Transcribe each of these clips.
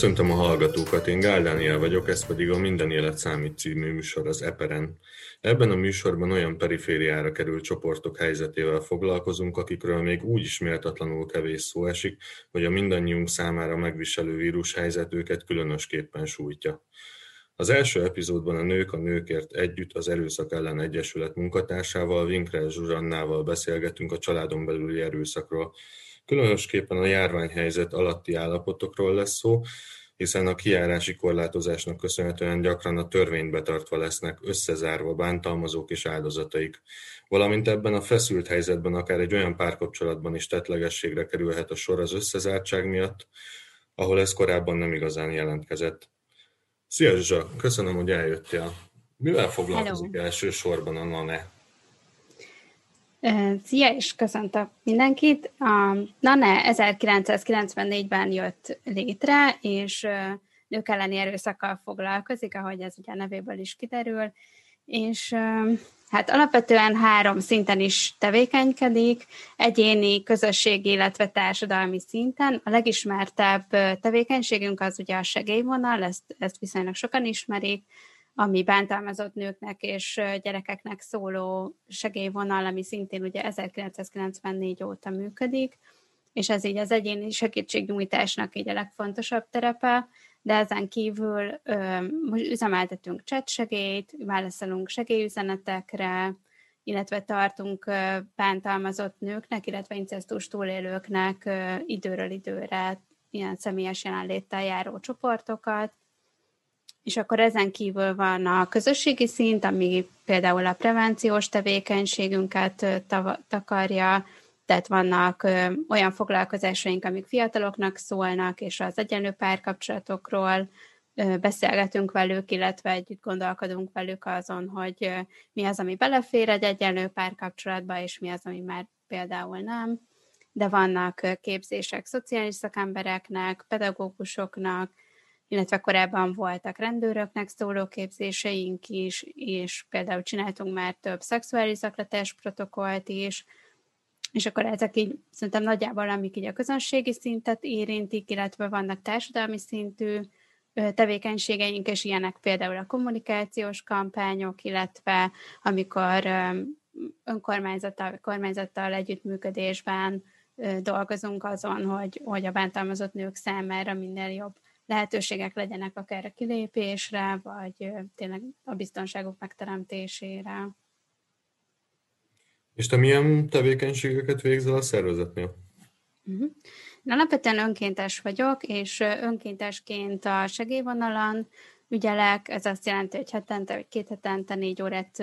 Köszöntöm a hallgatókat, én Gál Dániel vagyok, ez pedig a Minden Élet Számít című műsor az Eperen. Ebben a műsorban olyan perifériára került csoportok helyzetével foglalkozunk, akikről még úgy is méltatlanul kevés szó esik, hogy a mindannyiunk számára megviselő vírushelyzet őket különösképpen sújtja. Az első epizódban a Nők a Nőkért Együtt az Erőszak ellen Egyesület munkatársával, Winkler Zsuzsannával beszélgetünk a családon belüli erőszakról. Különösképpen a járványhelyzet alatti állapotokról lesz szó, hiszen a kiárási korlátozásnak köszönhetően gyakran a törvényt betartva lesznek összezárva bántalmazók és áldozataik. Valamint ebben a feszült helyzetben akár egy olyan párkapcsolatban is tetlegességre kerülhet a sor az összezártság miatt, ahol ez korábban nem igazán jelentkezett. Szia Zsa, köszönöm, hogy eljöttél. Mivel foglalkozik Hello. elsősorban a NANE? Szia, és köszöntök mindenkit. A NANE 1994-ben jött létre, és nők elleni erőszakkal foglalkozik, ahogy ez ugye a nevéből is kiderül, és hát alapvetően három szinten is tevékenykedik, egyéni, közösségi, illetve társadalmi szinten. A legismertebb tevékenységünk az ugye a segélyvonal, ezt, ezt viszonylag sokan ismerik, ami bántalmazott nőknek és gyerekeknek szóló segélyvonal, ami szintén ugye 1994 óta működik, és ez így az egyéni segítségnyújtásnak így a legfontosabb terepe, de ezen kívül ö, üzemeltetünk segélyt, válaszolunk segélyüzenetekre, illetve tartunk bántalmazott nőknek, illetve incesztus túlélőknek időről időre ilyen személyes jelenléttel járó csoportokat, és akkor ezen kívül van a közösségi szint, ami például a prevenciós tevékenységünket takarja, tehát vannak olyan foglalkozásaink, amik fiataloknak szólnak, és az egyenlő párkapcsolatokról beszélgetünk velük, illetve együtt gondolkodunk velük azon, hogy mi az, ami belefér egy egyenlő párkapcsolatba, és mi az, ami már például nem. De vannak képzések szociális szakembereknek, pedagógusoknak, illetve korábban voltak rendőröknek szóló képzéseink is, és például csináltunk már több szexuális zaklatás protokollt is, és akkor ezek így szerintem nagyjából, amik így a közönségi szintet érintik, illetve vannak társadalmi szintű tevékenységeink, és ilyenek például a kommunikációs kampányok, illetve amikor önkormányzattal, kormányzattal együttműködésben dolgozunk azon, hogy, hogy a bántalmazott nők számára minél jobb lehetőségek legyenek akár a kilépésre, vagy tényleg a biztonságok megteremtésére. És te milyen tevékenységeket végzel a szervezetnél? Uh-huh. Én alapvetően önkéntes vagyok, és önkéntesként a segélyvonalon ügyelek, ez azt jelenti, hogy hetente, vagy két hetente négy órát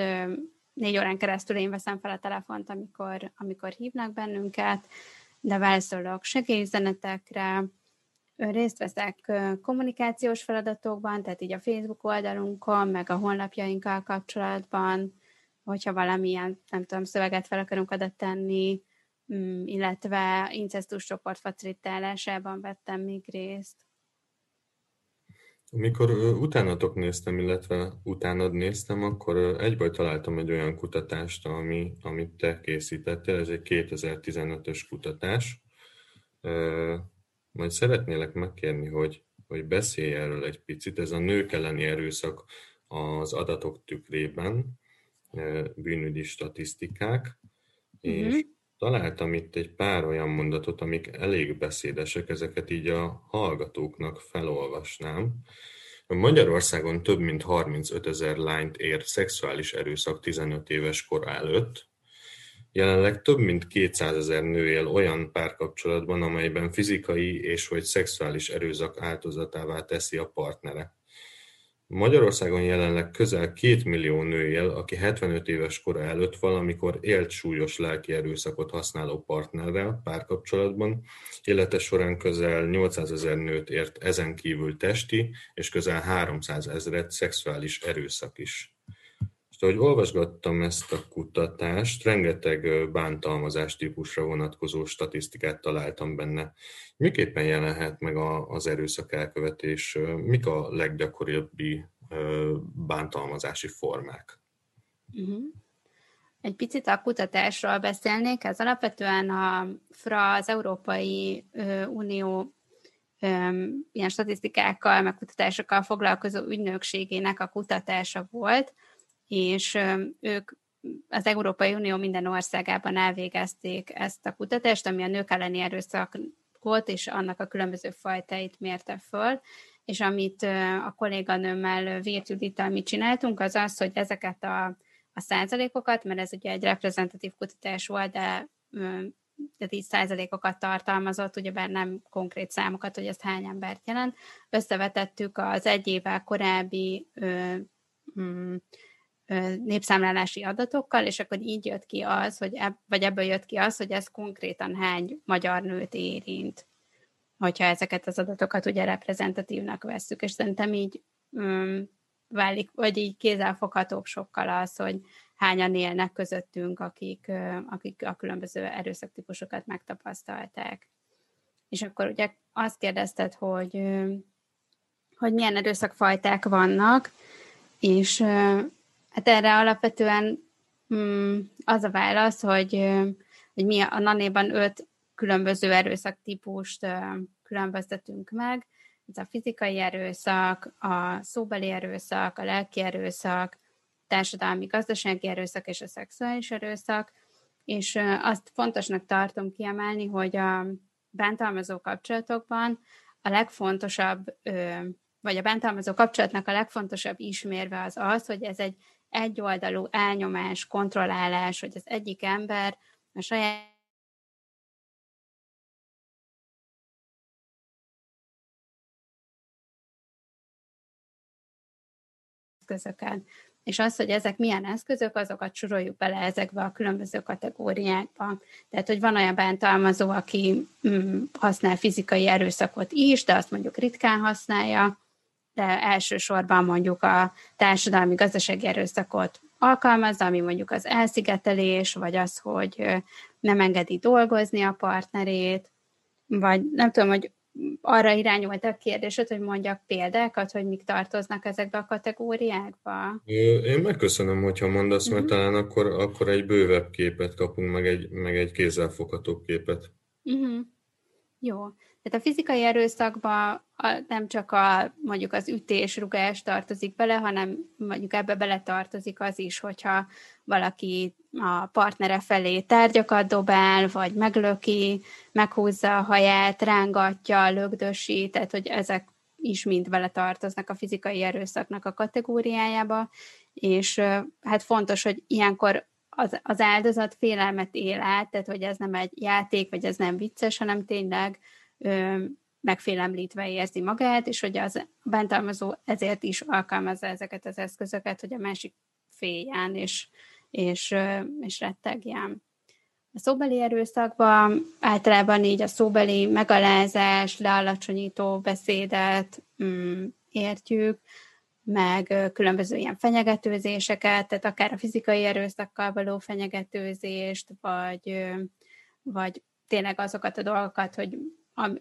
négy órán keresztül én veszem fel a telefont, amikor, amikor hívnak bennünket, de válaszolok segélyüzenetekre, részt veszek kommunikációs feladatokban, tehát így a Facebook oldalunkon, meg a honlapjainkkal kapcsolatban, hogyha valamilyen, nem tudom, szöveget fel akarunk oda tenni, mm, illetve incestus csoport facilitálásában vettem még részt. Amikor utánatok néztem, illetve utánad néztem, akkor egyből találtam egy olyan kutatást, ami, amit te készítettél, ez egy 2015-ös kutatás, majd szeretnélek megkérni, hogy, hogy beszélj erről egy picit. Ez a nők elleni erőszak az adatok tükrében, e, bűnügyi statisztikák, és uh-huh. találtam itt egy pár olyan mondatot, amik elég beszédesek, ezeket így a hallgatóknak felolvasnám. Magyarországon több mint 35 ezer lányt ér szexuális erőszak 15 éves kor előtt, Jelenleg több mint 200 ezer nő él olyan párkapcsolatban, amelyben fizikai és vagy szexuális erőszak áldozatává teszi a partnere. Magyarországon jelenleg közel 2 millió nő él, aki 75 éves kora előtt valamikor élt súlyos lelki erőszakot használó partnerrel párkapcsolatban, élete során közel 800 ezer nőt ért ezen kívül testi, és közel 300 ezeret szexuális erőszak is. És ahogy olvasgattam ezt a kutatást, rengeteg bántalmazás típusra vonatkozó statisztikát találtam benne. Miképpen jelenhet meg az erőszak elkövetés? Mik a leggyakoribbi bántalmazási formák? Uh-huh. Egy picit a kutatásról beszélnék. Ez alapvetően a FRA, az Európai Unió ilyen statisztikákkal, megkutatásokkal foglalkozó ügynökségének a kutatása volt, és ők az Európai Unió minden országában elvégezték ezt a kutatást, ami a nők elleni erőszakot és annak a különböző fajtáit mérte föl, és amit a kolléganőmmel Virt Judittal mi csináltunk, az az, hogy ezeket a, a százalékokat, mert ez ugye egy reprezentatív kutatás volt, de de 10 százalékokat tartalmazott, ugyebár nem konkrét számokat, hogy ez hány embert jelent. Összevetettük az egy évvel korábbi ö, népszámlálási adatokkal, és akkor így jött ki az, hogy ebb, vagy ebből jött ki az, hogy ez konkrétan hány magyar nőt érint, hogyha ezeket az adatokat ugye reprezentatívnak vesszük, és szerintem így ö, válik, vagy így kézzelfoghatóbb sokkal az, hogy hányan élnek közöttünk, akik, akik a különböző erőszaktípusokat megtapasztalták. És akkor ugye azt kérdezted, hogy, hogy milyen erőszakfajták vannak, és hát erre alapvetően mm, az a válasz, hogy, hogy mi a nanéban öt különböző erőszaktípust különböztetünk meg. Ez a fizikai erőszak, a szóbeli erőszak, a lelki erőszak, társadalmi, gazdasági erőszak és a szexuális erőszak, és azt fontosnak tartom kiemelni, hogy a bántalmazó kapcsolatokban a legfontosabb, vagy a bántalmazó kapcsolatnak a legfontosabb ismérve az az, hogy ez egy egyoldalú elnyomás, kontrollálás, hogy az egyik ember a saját eszközöket és az, hogy ezek milyen eszközök, azokat soroljuk bele ezekbe a különböző kategóriákba. Tehát, hogy van olyan bántalmazó, aki mm, használ fizikai erőszakot is, de azt mondjuk ritkán használja, de elsősorban mondjuk a társadalmi gazdasági erőszakot alkalmazza, ami mondjuk az elszigetelés, vagy az, hogy nem engedi dolgozni a partnerét, vagy nem tudom, hogy arra irányult a kérdésed, hogy mondjak példákat, hogy mik tartoznak ezekbe a kategóriákba? Én megköszönöm, hogyha mondasz, mert uh-huh. talán akkor, akkor egy bővebb képet kapunk, meg egy, meg egy kézzelfogható képet. Uh-huh. Jó. Tehát a fizikai erőszakban nem csak a, mondjuk az ütés, rugás tartozik bele, hanem mondjuk ebbe bele tartozik az is, hogyha valaki a partnere felé tárgyakat dobál, vagy meglöki, meghúzza a haját, rángatja, lögdösi, tehát hogy ezek is mind bele tartoznak a fizikai erőszaknak a kategóriájába, és hát fontos, hogy ilyenkor az, az áldozat félelmet él át, tehát hogy ez nem egy játék, vagy ez nem vicces, hanem tényleg megfélemlítve érzi magát, és hogy az bántalmazó ezért is alkalmazza ezeket az eszközöket, hogy a másik féljen, és, és, és rettegjen. A szóbeli erőszakban általában így a szóbeli megalázás, lealacsonyító beszédet mm, értjük, meg különböző ilyen fenyegetőzéseket, tehát akár a fizikai erőszakkal való fenyegetőzést, vagy, vagy tényleg azokat a dolgokat, hogy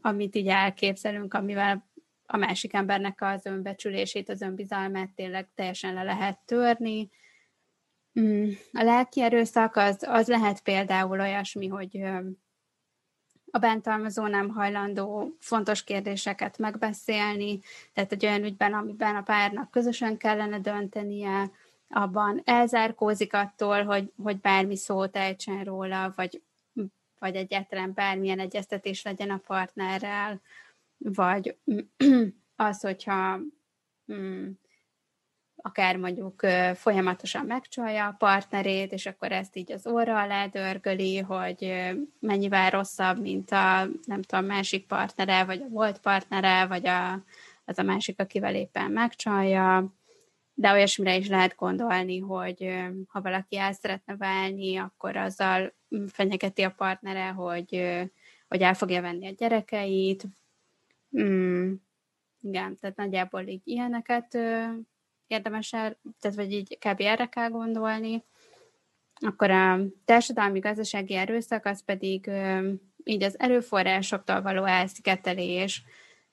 amit így elképzelünk, amivel a másik embernek az önbecsülését, az önbizalmát tényleg teljesen le lehet törni. Mm, a lelki erőszak az, az lehet például olyasmi, hogy a bántalmazó nem hajlandó fontos kérdéseket megbeszélni, tehát egy olyan ügyben, amiben a párnak közösen kellene döntenie, abban elzárkózik attól, hogy, hogy bármi szót ejtsen róla, vagy vagy egyáltalán bármilyen egyeztetés legyen a partnerrel, vagy az, hogyha mm, akár mondjuk folyamatosan megcsalja a partnerét, és akkor ezt így az óra alá dörgöli, hogy mennyivel rosszabb, mint a nem tudom, másik partnere, vagy a volt partnere, vagy a, az a másik, akivel éppen megcsalja, de olyasmire is lehet gondolni, hogy ha valaki el szeretne válni, akkor azzal fenyegeti a partnere, hogy, hogy el fogja venni a gyerekeit. Mm, igen, tehát nagyjából így ilyeneket érdemes el, tehát vagy így kb. erre kell gondolni. Akkor a társadalmi gazdasági erőszak az pedig így az erőforrásoktól való elszigetelés,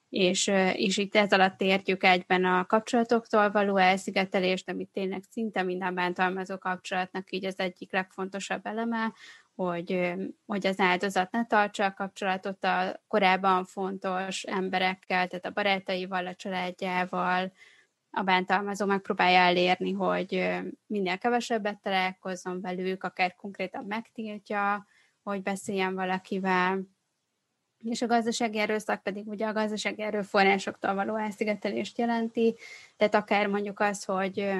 és, és itt ez alatt értjük egyben a kapcsolatoktól való elszigetelést, amit tényleg szinte minden bántalmazó kapcsolatnak így az egyik legfontosabb eleme, hogy, hogy az áldozat ne tartsa a kapcsolatot a korábban fontos emberekkel, tehát a barátaival, a családjával, a bántalmazó megpróbálja elérni, hogy minél kevesebbet találkozzon velük, akár konkrétan megtiltja, hogy beszéljen valakivel, és a gazdasági erőszak pedig ugye a gazdasági erőforrásoktól való elszigetelést jelenti, tehát akár mondjuk az, hogy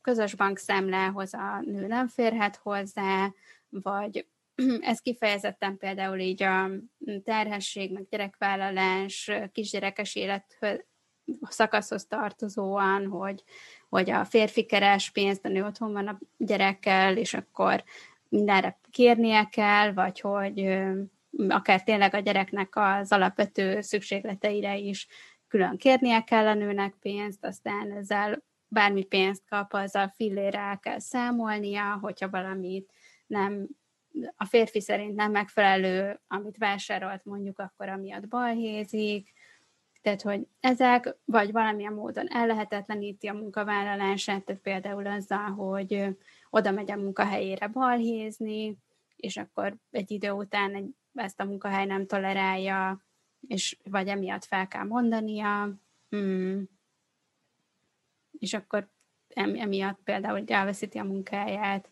közös bankszámlához a nő nem férhet hozzá, vagy ez kifejezetten például így a terhesség, meg gyerekvállalás, kisgyerekes élet szakaszhoz tartozóan, hogy, hogy a férfi keres pénzt, a nő otthon van a gyerekkel, és akkor mindenre kérnie kell, vagy hogy akár tényleg a gyereknek az alapvető szükségleteire is külön kérnie kell a nőnek pénzt, aztán ezzel bármi pénzt kap, azzal fillére el kell számolnia, hogyha valamit nem a férfi szerint nem megfelelő, amit vásárolt mondjuk, akkor amiatt balhézik, tehát, hogy ezek vagy valamilyen módon ellehetetleníti a munkavállalását, tehát például azzal, hogy oda megy a munkahelyére balhézni, és akkor egy idő után egy, ezt a munkahely nem tolerálja, és vagy emiatt fel kell mondania, hmm. és akkor emiatt például elveszíti a munkáját,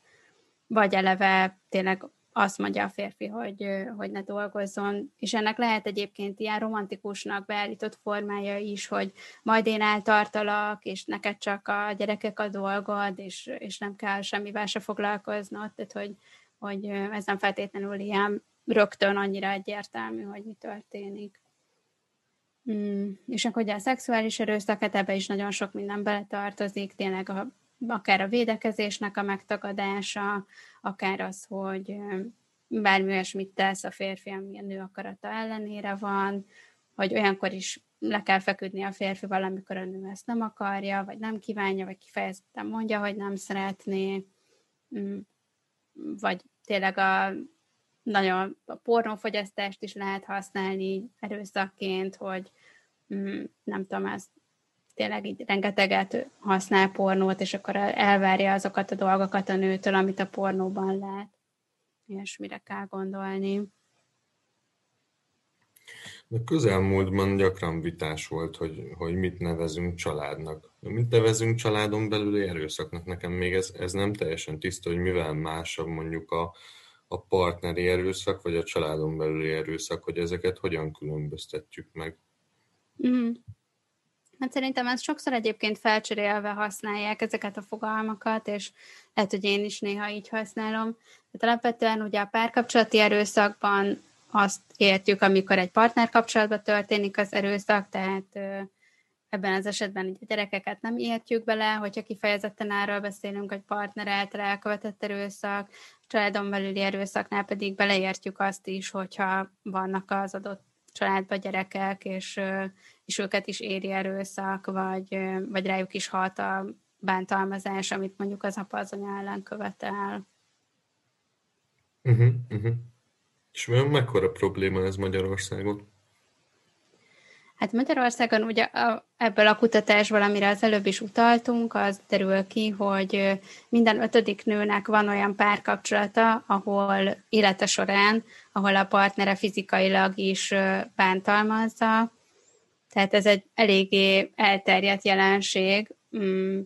vagy eleve tényleg azt mondja a férfi, hogy, hogy ne dolgozzon, és ennek lehet egyébként ilyen romantikusnak beállított formája is, hogy majd én eltartalak, és neked csak a gyerekek a dolgod, és, és nem kell semmivel se foglalkoznod, tehát hogy, hogy ez nem feltétlenül ilyen rögtön annyira egyértelmű, hogy mi történik. Mm. És akkor ugye a szexuális erőszak, hát ebbe is nagyon sok minden beletartozik, tényleg a akár a védekezésnek a megtagadása, akár az, hogy bármi olyasmit tesz a férfi, ami a nő akarata ellenére van, hogy olyankor is le kell feküdni a férfi valamikor a nő ezt nem akarja, vagy nem kívánja, vagy kifejezetten mondja, hogy nem szeretné, mm, vagy tényleg a nagyon a pornófogyasztást is lehet használni erőszakként, hogy mm, nem tudom, ezt tényleg így rengeteget használ pornót, és akkor elvárja azokat a dolgokat a nőtől, amit a pornóban lát. Ilyesmire kell gondolni. De közelmúltban gyakran vitás volt, hogy, hogy mit nevezünk családnak. Mit nevezünk családon belüli erőszaknak? Nekem még ez, ez nem teljesen tiszta, hogy mivel másabb mondjuk a, a partneri erőszak, vagy a családon belüli erőszak, hogy ezeket hogyan különböztetjük meg. Mm. Hát szerintem ezt sokszor egyébként felcserélve használják ezeket a fogalmakat, és lehet, hogy én is néha így használom. Tehát alapvetően ugye a párkapcsolati erőszakban azt értjük, amikor egy partnerkapcsolatban történik az erőszak, tehát ebben az esetben a gyerekeket nem értjük bele, hogyha kifejezetten arról beszélünk, hogy partner által elkövetett erőszak, családon belüli erőszaknál pedig beleértjük azt is, hogyha vannak az adott családba gyerekek, és, és őket is éri erőszak, vagy, vagy rájuk is halt a bántalmazás, amit mondjuk az apa az anya ellen követel. Uh-huh, uh-huh. És mekkora probléma ez Magyarországon? Hát Magyarországon ugye ebből a kutatásból, amire az előbb is utaltunk, az derül ki, hogy minden ötödik nőnek van olyan párkapcsolata, ahol élete során, ahol a partnere fizikailag is bántalmazza. Tehát ez egy eléggé elterjedt jelenség. Mm,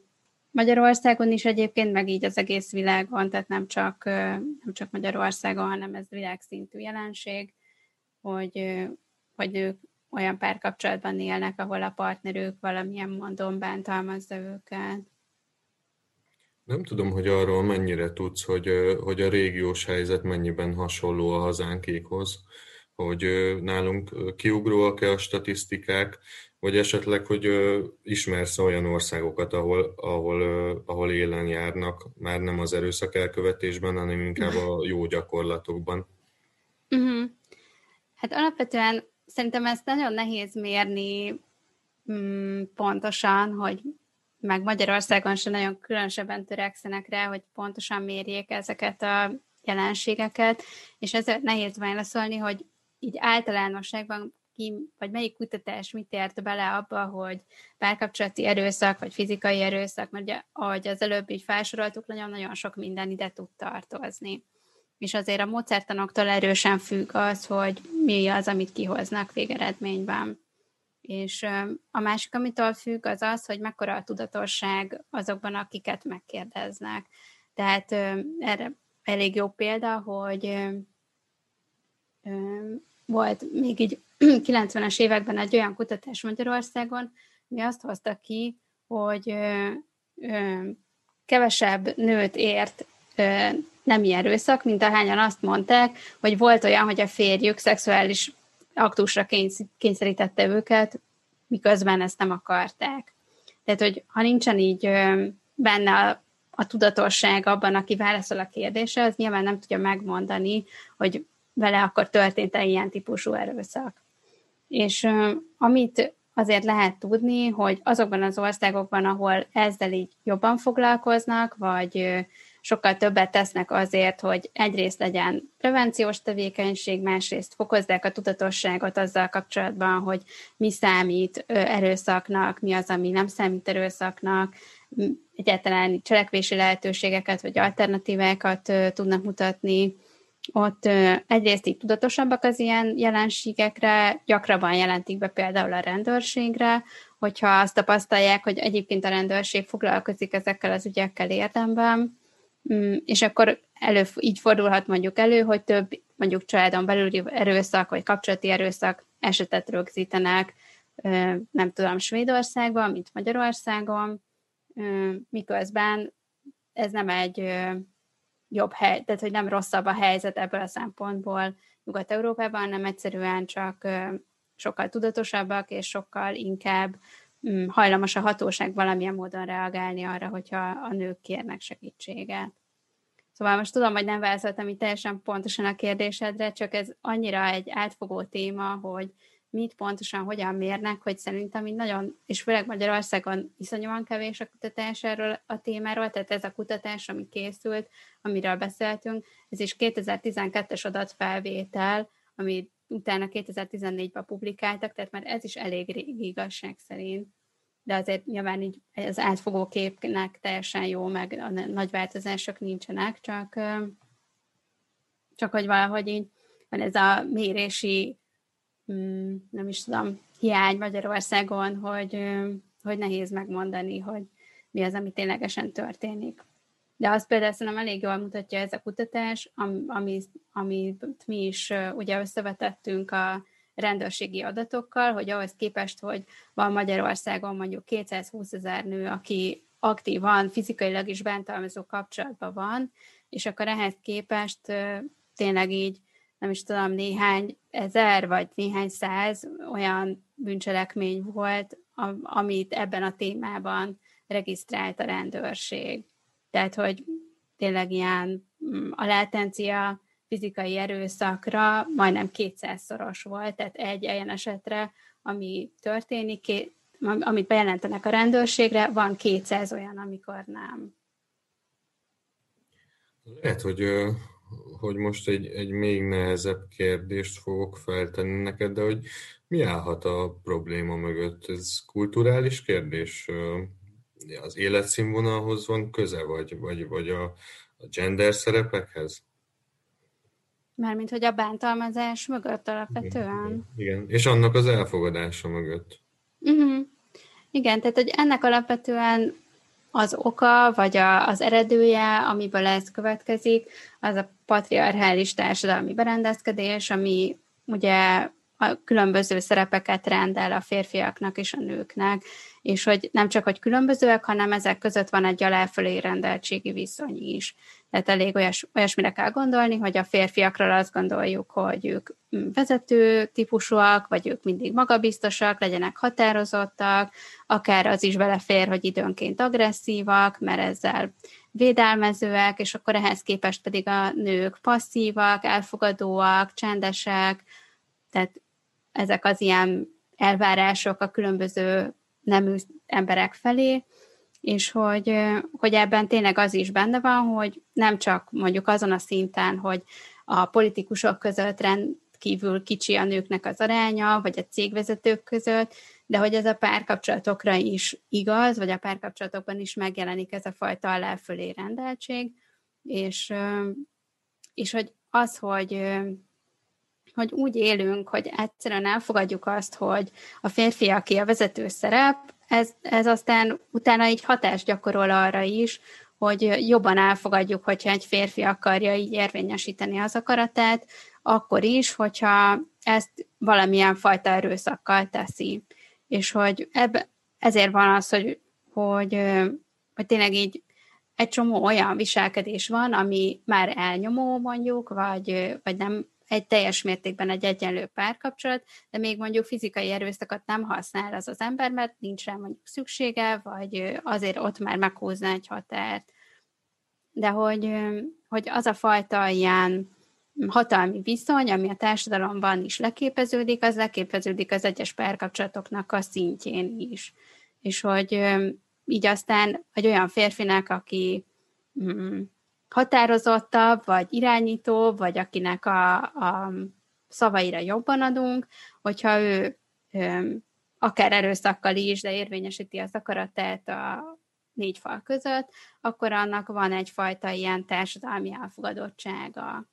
Magyarországon is egyébként, meg így az egész világon, tehát nem csak, nem csak Magyarországon, hanem ez világszintű jelenség, hogy, hogy ők olyan párkapcsolatban élnek, ahol a partnerük valamilyen mondon bántalmazza őket. Nem tudom, hogy arról mennyire tudsz, hogy, hogy a régiós helyzet mennyiben hasonló a hazánkékhoz, hogy nálunk kiugróak-e a statisztikák, vagy esetleg, hogy ismersz olyan országokat, ahol, ahol, ahol élen járnak, már nem az erőszak elkövetésben, hanem inkább a jó gyakorlatokban. Uh-huh. Hát alapvetően szerintem ezt nagyon nehéz mérni mm, pontosan, hogy meg Magyarországon sem nagyon különösebben törekszenek rá, hogy pontosan mérjék ezeket a jelenségeket, és ezért nehéz válaszolni, hogy így általánosságban ki, vagy melyik kutatás mit ért bele abba, hogy párkapcsolati erőszak, vagy fizikai erőszak, mert ugye, ahogy az előbb így felsoroltuk, nagyon-nagyon sok minden ide tud tartozni. És azért a módszertanoktól erősen függ az, hogy mi az, amit kihoznak végeredményben. És a másik, amitől függ, az az, hogy mekkora a tudatosság azokban, akiket megkérdeznek. Tehát erre elég jó példa, hogy volt még így 90-es években egy olyan kutatás Magyarországon, mi azt hozta ki, hogy kevesebb nőt ért nemi erőszak, mint ahányan azt mondták, hogy volt olyan, hogy a férjük szexuális aktusra kényszerítette őket, miközben ezt nem akarták. Tehát, hogy ha nincsen így benne a, a tudatosság abban, aki válaszol a kérdésre, az nyilván nem tudja megmondani, hogy vele akkor történt-e ilyen típusú erőszak. És amit azért lehet tudni, hogy azokban az országokban, ahol ezzel így jobban foglalkoznak, vagy sokkal többet tesznek azért, hogy egyrészt legyen prevenciós tevékenység, másrészt fokozzák a tudatosságot azzal kapcsolatban, hogy mi számít erőszaknak, mi az, ami nem számít erőszaknak, egyáltalán cselekvési lehetőségeket vagy alternatívákat tudnak mutatni, ott egyrészt így tudatosabbak az ilyen jelenségekre, gyakrabban jelentik be például a rendőrségre, hogyha azt tapasztalják, hogy egyébként a rendőrség foglalkozik ezekkel az ügyekkel érdemben, és akkor elő, így fordulhat mondjuk elő, hogy több mondjuk családon belüli erőszak, vagy kapcsolati erőszak esetet rögzítenek, nem tudom, Svédországban, mint Magyarországon, miközben ez nem egy jobb hely, tehát hogy nem rosszabb a helyzet ebből a szempontból Nyugat-Európában, hanem egyszerűen csak sokkal tudatosabbak, és sokkal inkább mm, hajlamos a hatóság valamilyen módon reagálni arra, hogyha a nők kérnek segítséget. Szóval most tudom, hogy nem válaszoltam itt teljesen pontosan a kérdésedre, csak ez annyira egy átfogó téma, hogy mit pontosan hogyan mérnek, hogy szerintem így nagyon, és főleg Magyarországon iszonyúan kevés a kutatás erről a témáról, tehát ez a kutatás, ami készült, amiről beszéltünk, ez is 2012-es adatfelvétel, ami utána 2014-ben publikáltak, tehát már ez is elég régi igazság szerint. De azért nyilván így az átfogó képnek teljesen jó, meg a nagy változások nincsenek, csak, csak hogy valahogy így van ez a mérési Mm, nem is tudom, hiány Magyarországon, hogy, hogy nehéz megmondani, hogy mi az, ami ténylegesen történik. De azt például szerintem elég jól mutatja ez a kutatás, amit, amit mi is ugye összevetettünk a rendőrségi adatokkal, hogy ahhoz képest, hogy van Magyarországon mondjuk 220 ezer nő, aki aktívan, fizikailag is bántalmazó kapcsolatban van, és akkor ehhez képest tényleg így nem is tudom, néhány ezer vagy néhány száz olyan bűncselekmény volt, amit ebben a témában regisztrált a rendőrség. Tehát, hogy tényleg ilyen mm, a latencia fizikai erőszakra majdnem kétszerszoros volt, tehát egy ilyen esetre, ami történik, amit bejelentenek a rendőrségre, van 200 olyan, amikor nem. Lehet, hogy hogy most egy, egy még nehezebb kérdést fogok feltenni neked, de hogy mi állhat a probléma mögött? Ez kulturális kérdés? Az életszínvonalhoz van köze, vagy, vagy, vagy a, a gender szerepekhez? Mármint, hogy a bántalmazás mögött alapvetően. Igen, igen. és annak az elfogadása mögött. Uh-huh. Igen, tehát hogy ennek alapvetően az oka, vagy a, az eredője, amiből ez következik, az a patriarchális társadalmi berendezkedés, ami ugye a különböző szerepeket rendel a férfiaknak és a nőknek, és hogy nem csak, hogy különbözőek, hanem ezek között van egy aláfölé rendeltségi viszony is. Tehát elég olyas, olyasmire kell gondolni, hogy a férfiakról azt gondoljuk, hogy ők vezető típusúak, vagy ők mindig magabiztosak, legyenek határozottak, akár az is belefér, hogy időnként agresszívak, mert ezzel védelmezőek, és akkor ehhez képest pedig a nők passzívak, elfogadóak, csendesek, tehát ezek az ilyen elvárások a különböző nemű emberek felé, és hogy, hogy ebben tényleg az is benne van, hogy nem csak mondjuk azon a szinten, hogy a politikusok között rendkívül kicsi a nőknek az aránya, vagy a cégvezetők között, de hogy ez a párkapcsolatokra is igaz, vagy a párkapcsolatokban is megjelenik ez a fajta alá-fölé rendeltség, és és hogy az, hogy hogy úgy élünk, hogy egyszerűen elfogadjuk azt, hogy a férfi, aki a vezető szerep, ez, ez aztán utána így hatást gyakorol arra is, hogy jobban elfogadjuk, hogyha egy férfi akarja így érvényesíteni az akaratát, akkor is, hogyha ezt valamilyen fajta erőszakkal teszi. És hogy ebbe, ezért van az, hogy, hogy, hogy tényleg így egy csomó olyan viselkedés van, ami már elnyomó mondjuk, vagy, vagy nem egy teljes mértékben egy egyenlő párkapcsolat, de még mondjuk fizikai erőszakot nem használ az az ember, mert nincs rá mondjuk szüksége, vagy azért ott már meghúzna egy határt. De hogy, hogy az a fajta ilyen hatalmi viszony, ami a társadalomban is leképeződik, az leképeződik az egyes párkapcsolatoknak a szintjén is. És hogy így aztán egy olyan férfinek, aki mm, határozottabb, vagy irányító, vagy akinek a, a szavaira jobban adunk, hogyha ő, akár erőszakkal is, de érvényesíti az akaratát a négy fal között, akkor annak van egyfajta ilyen társadalmi elfogadottsága.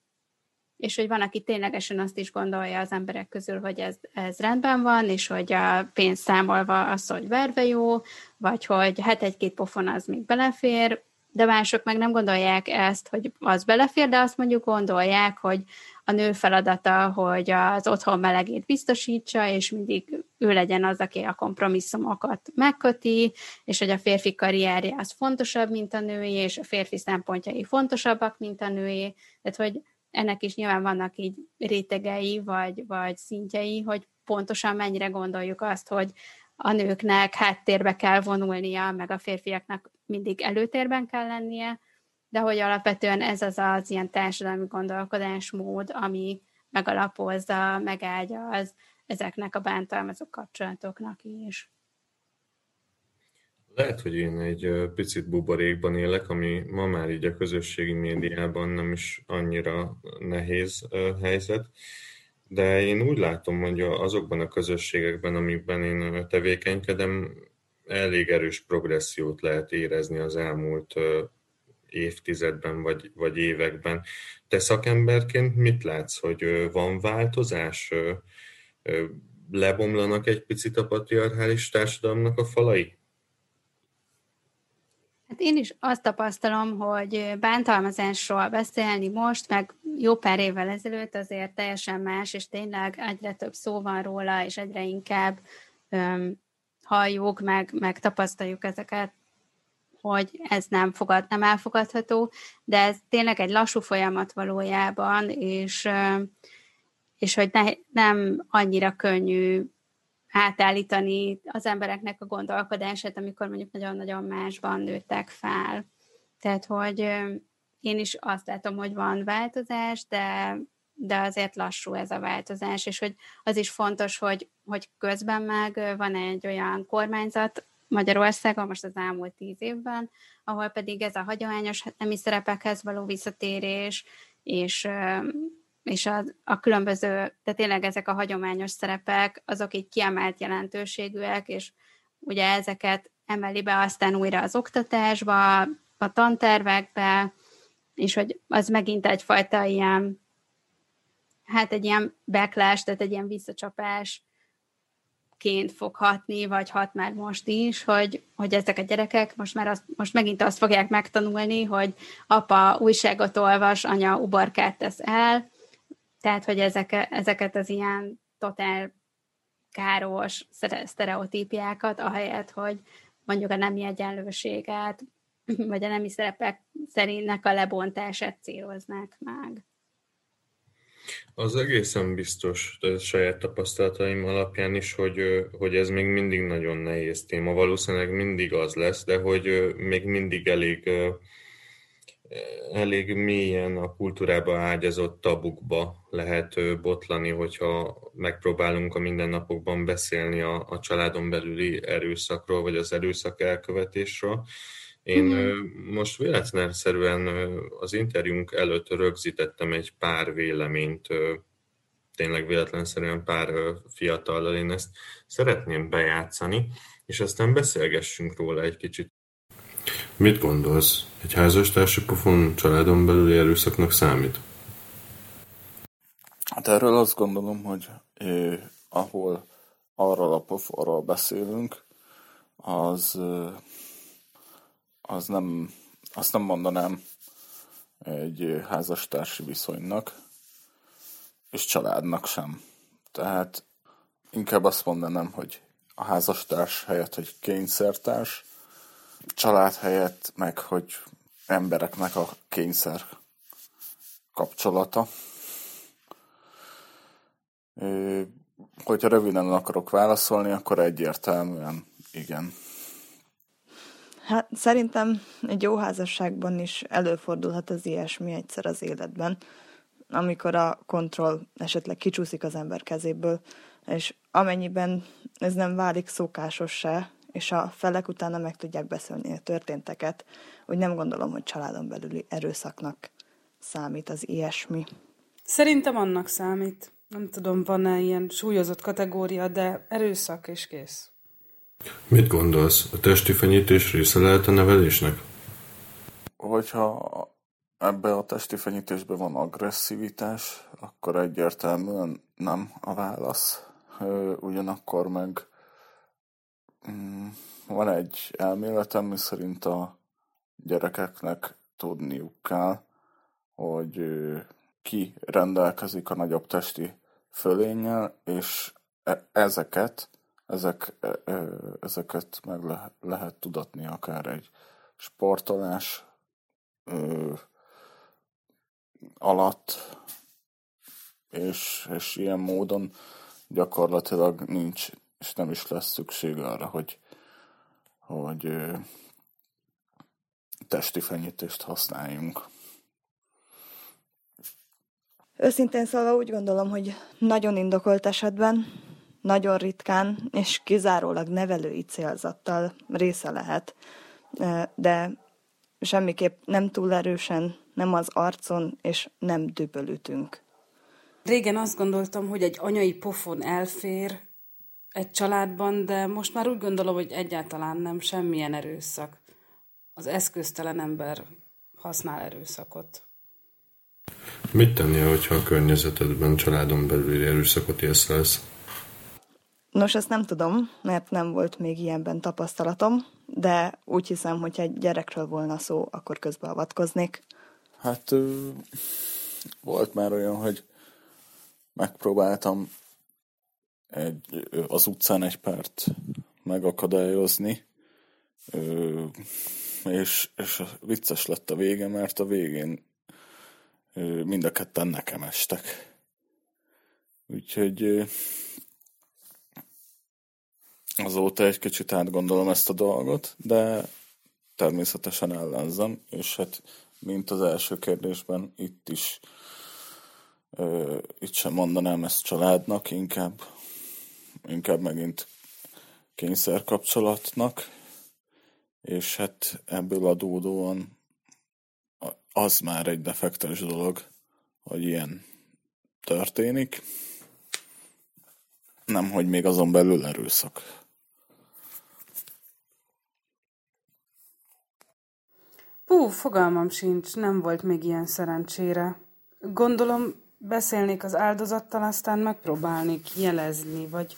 És hogy van, aki ténylegesen azt is gondolja az emberek közül, hogy ez, ez rendben van, és hogy a pénz számolva az, hogy verve jó, vagy hogy hát egy-két pofon az még belefér, de mások meg nem gondolják ezt, hogy az belefér, de azt mondjuk gondolják, hogy a nő feladata, hogy az otthon melegét biztosítsa, és mindig ő legyen az, aki a kompromisszumokat megköti, és hogy a férfi karrierje az fontosabb, mint a női, és a férfi szempontjai fontosabbak, mint a női. Tehát, hogy ennek is nyilván vannak így rétegei, vagy, vagy szintjei, hogy pontosan mennyire gondoljuk azt, hogy a nőknek háttérbe kell vonulnia, meg a férfiaknak mindig előtérben kell lennie, de hogy alapvetően ez az az ilyen társadalmi gondolkodásmód, ami megalapozza, megágyaz ezeknek a bántalmazó kapcsolatoknak is. Lehet, hogy én egy picit buborékban élek, ami ma már így a közösségi médiában nem is annyira nehéz helyzet, de én úgy látom, hogy azokban a közösségekben, amikben én tevékenykedem, elég erős progressziót lehet érezni az elmúlt évtizedben vagy, vagy években. Te szakemberként mit látsz, hogy van változás? Lebomlanak egy picit a patriarchális társadalomnak a falai? Hát én is azt tapasztalom, hogy bántalmazásról beszélni most, meg jó pár évvel ezelőtt azért teljesen más, és tényleg egyre több szó van róla, és egyre inkább öm, halljuk, meg, meg tapasztaljuk ezeket, hogy ez nem, fogad, nem elfogadható, de ez tényleg egy lassú folyamat valójában, és, és hogy ne, nem annyira könnyű átállítani az embereknek a gondolkodását, amikor mondjuk nagyon-nagyon másban nőttek fel. Tehát, hogy én is azt látom, hogy van változás, de, de azért lassú ez a változás, és hogy az is fontos, hogy, hogy közben meg van egy olyan kormányzat Magyarországon, most az elmúlt tíz évben, ahol pedig ez a hagyományos nemi szerepekhez való visszatérés, és és a, a különböző, tehát tényleg ezek a hagyományos szerepek, azok így kiemelt jelentőségűek, és ugye ezeket emeli be aztán újra az oktatásba, a tantervekbe, és hogy az megint egyfajta ilyen, hát egy ilyen backlash, tehát egy ilyen visszacsapás ként fog hatni, vagy hat már most is, hogy, hogy ezek a gyerekek most már azt, most megint azt fogják megtanulni, hogy apa újságot olvas, anya uborkát tesz el, tehát, hogy ezek, ezeket az ilyen totál káros sztereotípiákat, ahelyett, hogy mondjuk a nemi egyenlőséget, vagy a nemi szerepek szerintek a lebontását céloznák meg. Az egészen biztos, de saját tapasztalataim alapján is, hogy, hogy ez még mindig nagyon nehéz téma. Valószínűleg mindig az lesz, de hogy még mindig elég elég mélyen a kultúrába ágyazott tabukba lehet botlani, hogyha megpróbálunk a mindennapokban beszélni a, a családon belüli erőszakról, vagy az erőszak elkövetésről. Én mm. most véletlenszerűen az interjúnk előtt rögzítettem egy pár véleményt, tényleg véletlenszerűen pár fiatallal, én ezt szeretném bejátszani, és aztán beszélgessünk róla egy kicsit. Mit gondolsz? Egy házastársi pofon családon belüli erőszaknak számít? Hát erről azt gondolom, hogy eh, ahol arról a poforról beszélünk, az, az nem, azt nem mondanám egy házastársi viszonynak, és családnak sem. Tehát inkább azt mondanám, hogy a házastárs helyett, hogy kényszertárs, család helyett meg, hogy embereknek a kényszer kapcsolata. Hogyha röviden akarok válaszolni, akkor egyértelműen igen. Hát szerintem egy jó házasságban is előfordulhat az ilyesmi egyszer az életben, amikor a kontroll esetleg kicsúszik az ember kezéből, és amennyiben ez nem válik szokásossá, és a felek utána meg tudják beszélni a történteket, hogy nem gondolom, hogy családon belüli erőszaknak számít az ilyesmi. Szerintem annak számít. Nem tudom, van-e ilyen súlyozott kategória, de erőszak és kész. Mit gondolsz? A testi fenyítés része lehet a nevelésnek? Hogyha ebbe a testi fenyítésbe van agresszivitás, akkor egyértelműen nem a válasz. Ugyanakkor meg van egy elméletem, mi szerint a gyerekeknek tudniuk kell, hogy ki rendelkezik a nagyobb testi fölénnyel, és e, ezeket, ezek, ezeket meg le, lehet tudatni akár egy sportolás alatt, és, és ilyen módon gyakorlatilag nincs, és nem is lesz szükség arra, hogy, hogy testi fenyítést használjunk. Őszintén szólva úgy gondolom, hogy nagyon indokolt esetben, nagyon ritkán és kizárólag nevelői célzattal része lehet, de semmiképp nem túl erősen, nem az arcon, és nem dübölütünk. Régen azt gondoltam, hogy egy anyai pofon elfér egy családban, de most már úgy gondolom, hogy egyáltalán nem semmilyen erőszak. Az eszköztelen ember használ erőszakot. Mit tennél, hogyha a környezetedben családon belüli erőszakot észlelsz? Nos, ezt nem tudom, mert nem volt még ilyenben tapasztalatom, de úgy hiszem, hogy egy gyerekről volna szó, akkor közbeavatkoznék. Hát volt már olyan, hogy megpróbáltam egy, az utcán egy párt megakadályozni, és, és vicces lett a vége, mert a végén mind a ketten nekem estek. Úgyhogy azóta egy kicsit átgondolom ezt a dolgot, de természetesen ellenzem, és hát mint az első kérdésben itt is itt sem mondanám ezt családnak, inkább, inkább megint kényszerkapcsolatnak, és hát ebből adódóan az már egy defektes dolog, hogy ilyen történik. Nem, hogy még azon belül erőszak. Hú, fogalmam sincs, nem volt még ilyen szerencsére. Gondolom, beszélnék az áldozattal, aztán megpróbálnék jelezni, vagy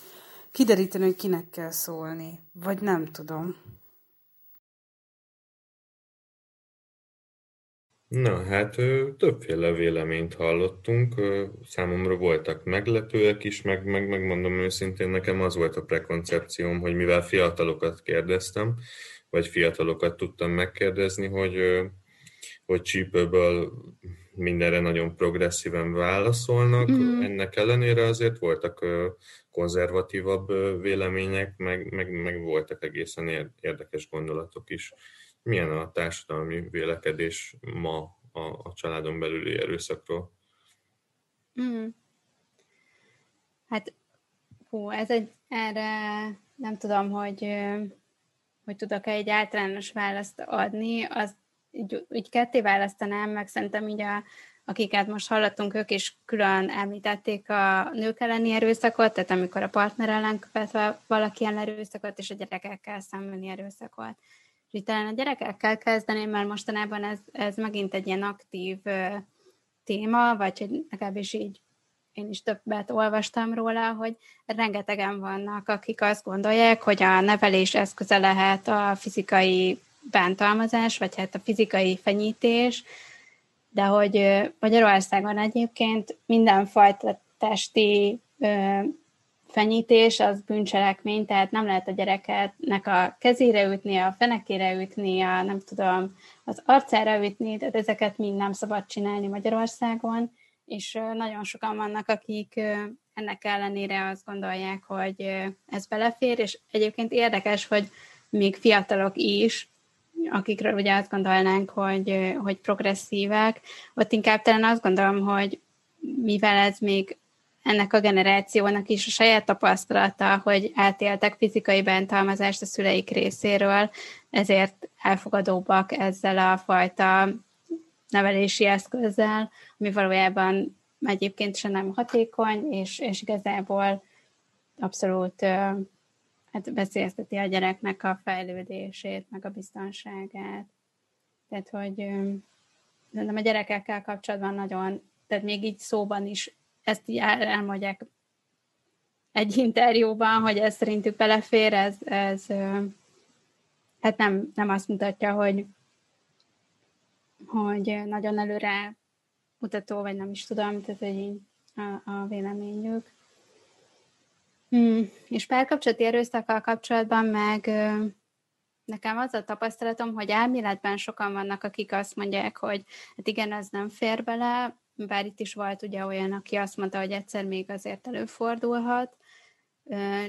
kideríteni, hogy kinek kell szólni, vagy nem tudom. Na, hát többféle véleményt hallottunk. Számomra voltak meglepőek is, meg, meg megmondom őszintén, nekem az volt a prekoncepcióm, hogy mivel fiatalokat kérdeztem, vagy fiatalokat tudtam megkérdezni, hogy, hogy csípőből mindenre nagyon progresszíven válaszolnak. Mm. Ennek ellenére azért voltak konzervatívabb vélemények, meg, meg, meg voltak egészen érdekes gondolatok is. Milyen a társadalmi vélekedés ma a, a családon belüli erőszakról? Mm. Hát, hú, ez egy, erre nem tudom, hogy hogy tudok egy általános választ adni, az így, így ketté választanám, meg szerintem így a, akiket most hallottunk, ők is külön említették a nők elleni erőszakot, tehát amikor a partner ellen követ valaki ellen erőszakot, és a gyerekekkel szembeni erőszakot. És így talán a gyerekekkel kezdeném, mert mostanában ez, ez megint egy ilyen aktív ö, téma, vagy hogy legalábbis így én is többet olvastam róla, hogy rengetegen vannak, akik azt gondolják, hogy a nevelés eszköze lehet a fizikai bántalmazás, vagy hát a fizikai fenyítés, de hogy Magyarországon egyébként mindenfajta testi fenyítés az bűncselekmény, tehát nem lehet a gyereketnek a kezére ütni, a fenekére ütni, a nem tudom, az arcára ütni, tehát ezeket mind nem szabad csinálni Magyarországon, és nagyon sokan vannak, akik ennek ellenére azt gondolják, hogy ez belefér, és egyébként érdekes, hogy még fiatalok is, akikről ugye azt gondolnánk, hogy, hogy progresszívek, ott inkább talán azt gondolom, hogy mivel ez még ennek a generációnak is a saját tapasztalata, hogy átéltek fizikai bántalmazást a szüleik részéről, ezért elfogadóbbak ezzel a fajta nevelési eszközzel, ami valójában egyébként sem nem hatékony, és, és igazából abszolút hát veszélyezteti a gyereknek a fejlődését, meg a biztonságát. Tehát, hogy nem a gyerekekkel kapcsolatban nagyon, tehát még így szóban is ezt így el, elmondják egy interjúban, hogy ez szerintük belefér, ez, ez hát nem, nem azt mutatja, hogy, hogy nagyon előre mutató, vagy nem is tudom, tehát hogy így a, a véleményük. Hmm. És párkapcsolati erőszakkal kapcsolatban meg nekem az a tapasztalatom, hogy elméletben sokan vannak, akik azt mondják, hogy hát igen, ez nem fér bele, bár itt is volt ugye olyan, aki azt mondta, hogy egyszer még azért előfordulhat,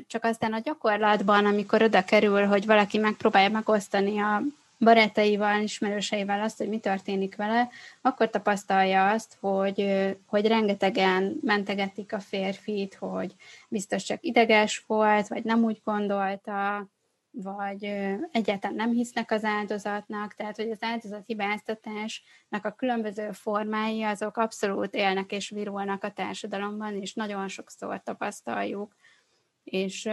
csak aztán a gyakorlatban, amikor oda kerül, hogy valaki megpróbálja megosztani a barátaival, ismerőseivel azt, hogy mi történik vele, akkor tapasztalja azt, hogy, hogy rengetegen mentegetik a férfit, hogy biztos csak ideges volt, vagy nem úgy gondolta, vagy egyáltalán nem hisznek az áldozatnak, tehát hogy az áldozat hibáztatásnak a különböző formái azok abszolút élnek és virulnak a társadalomban, és nagyon sokszor tapasztaljuk. És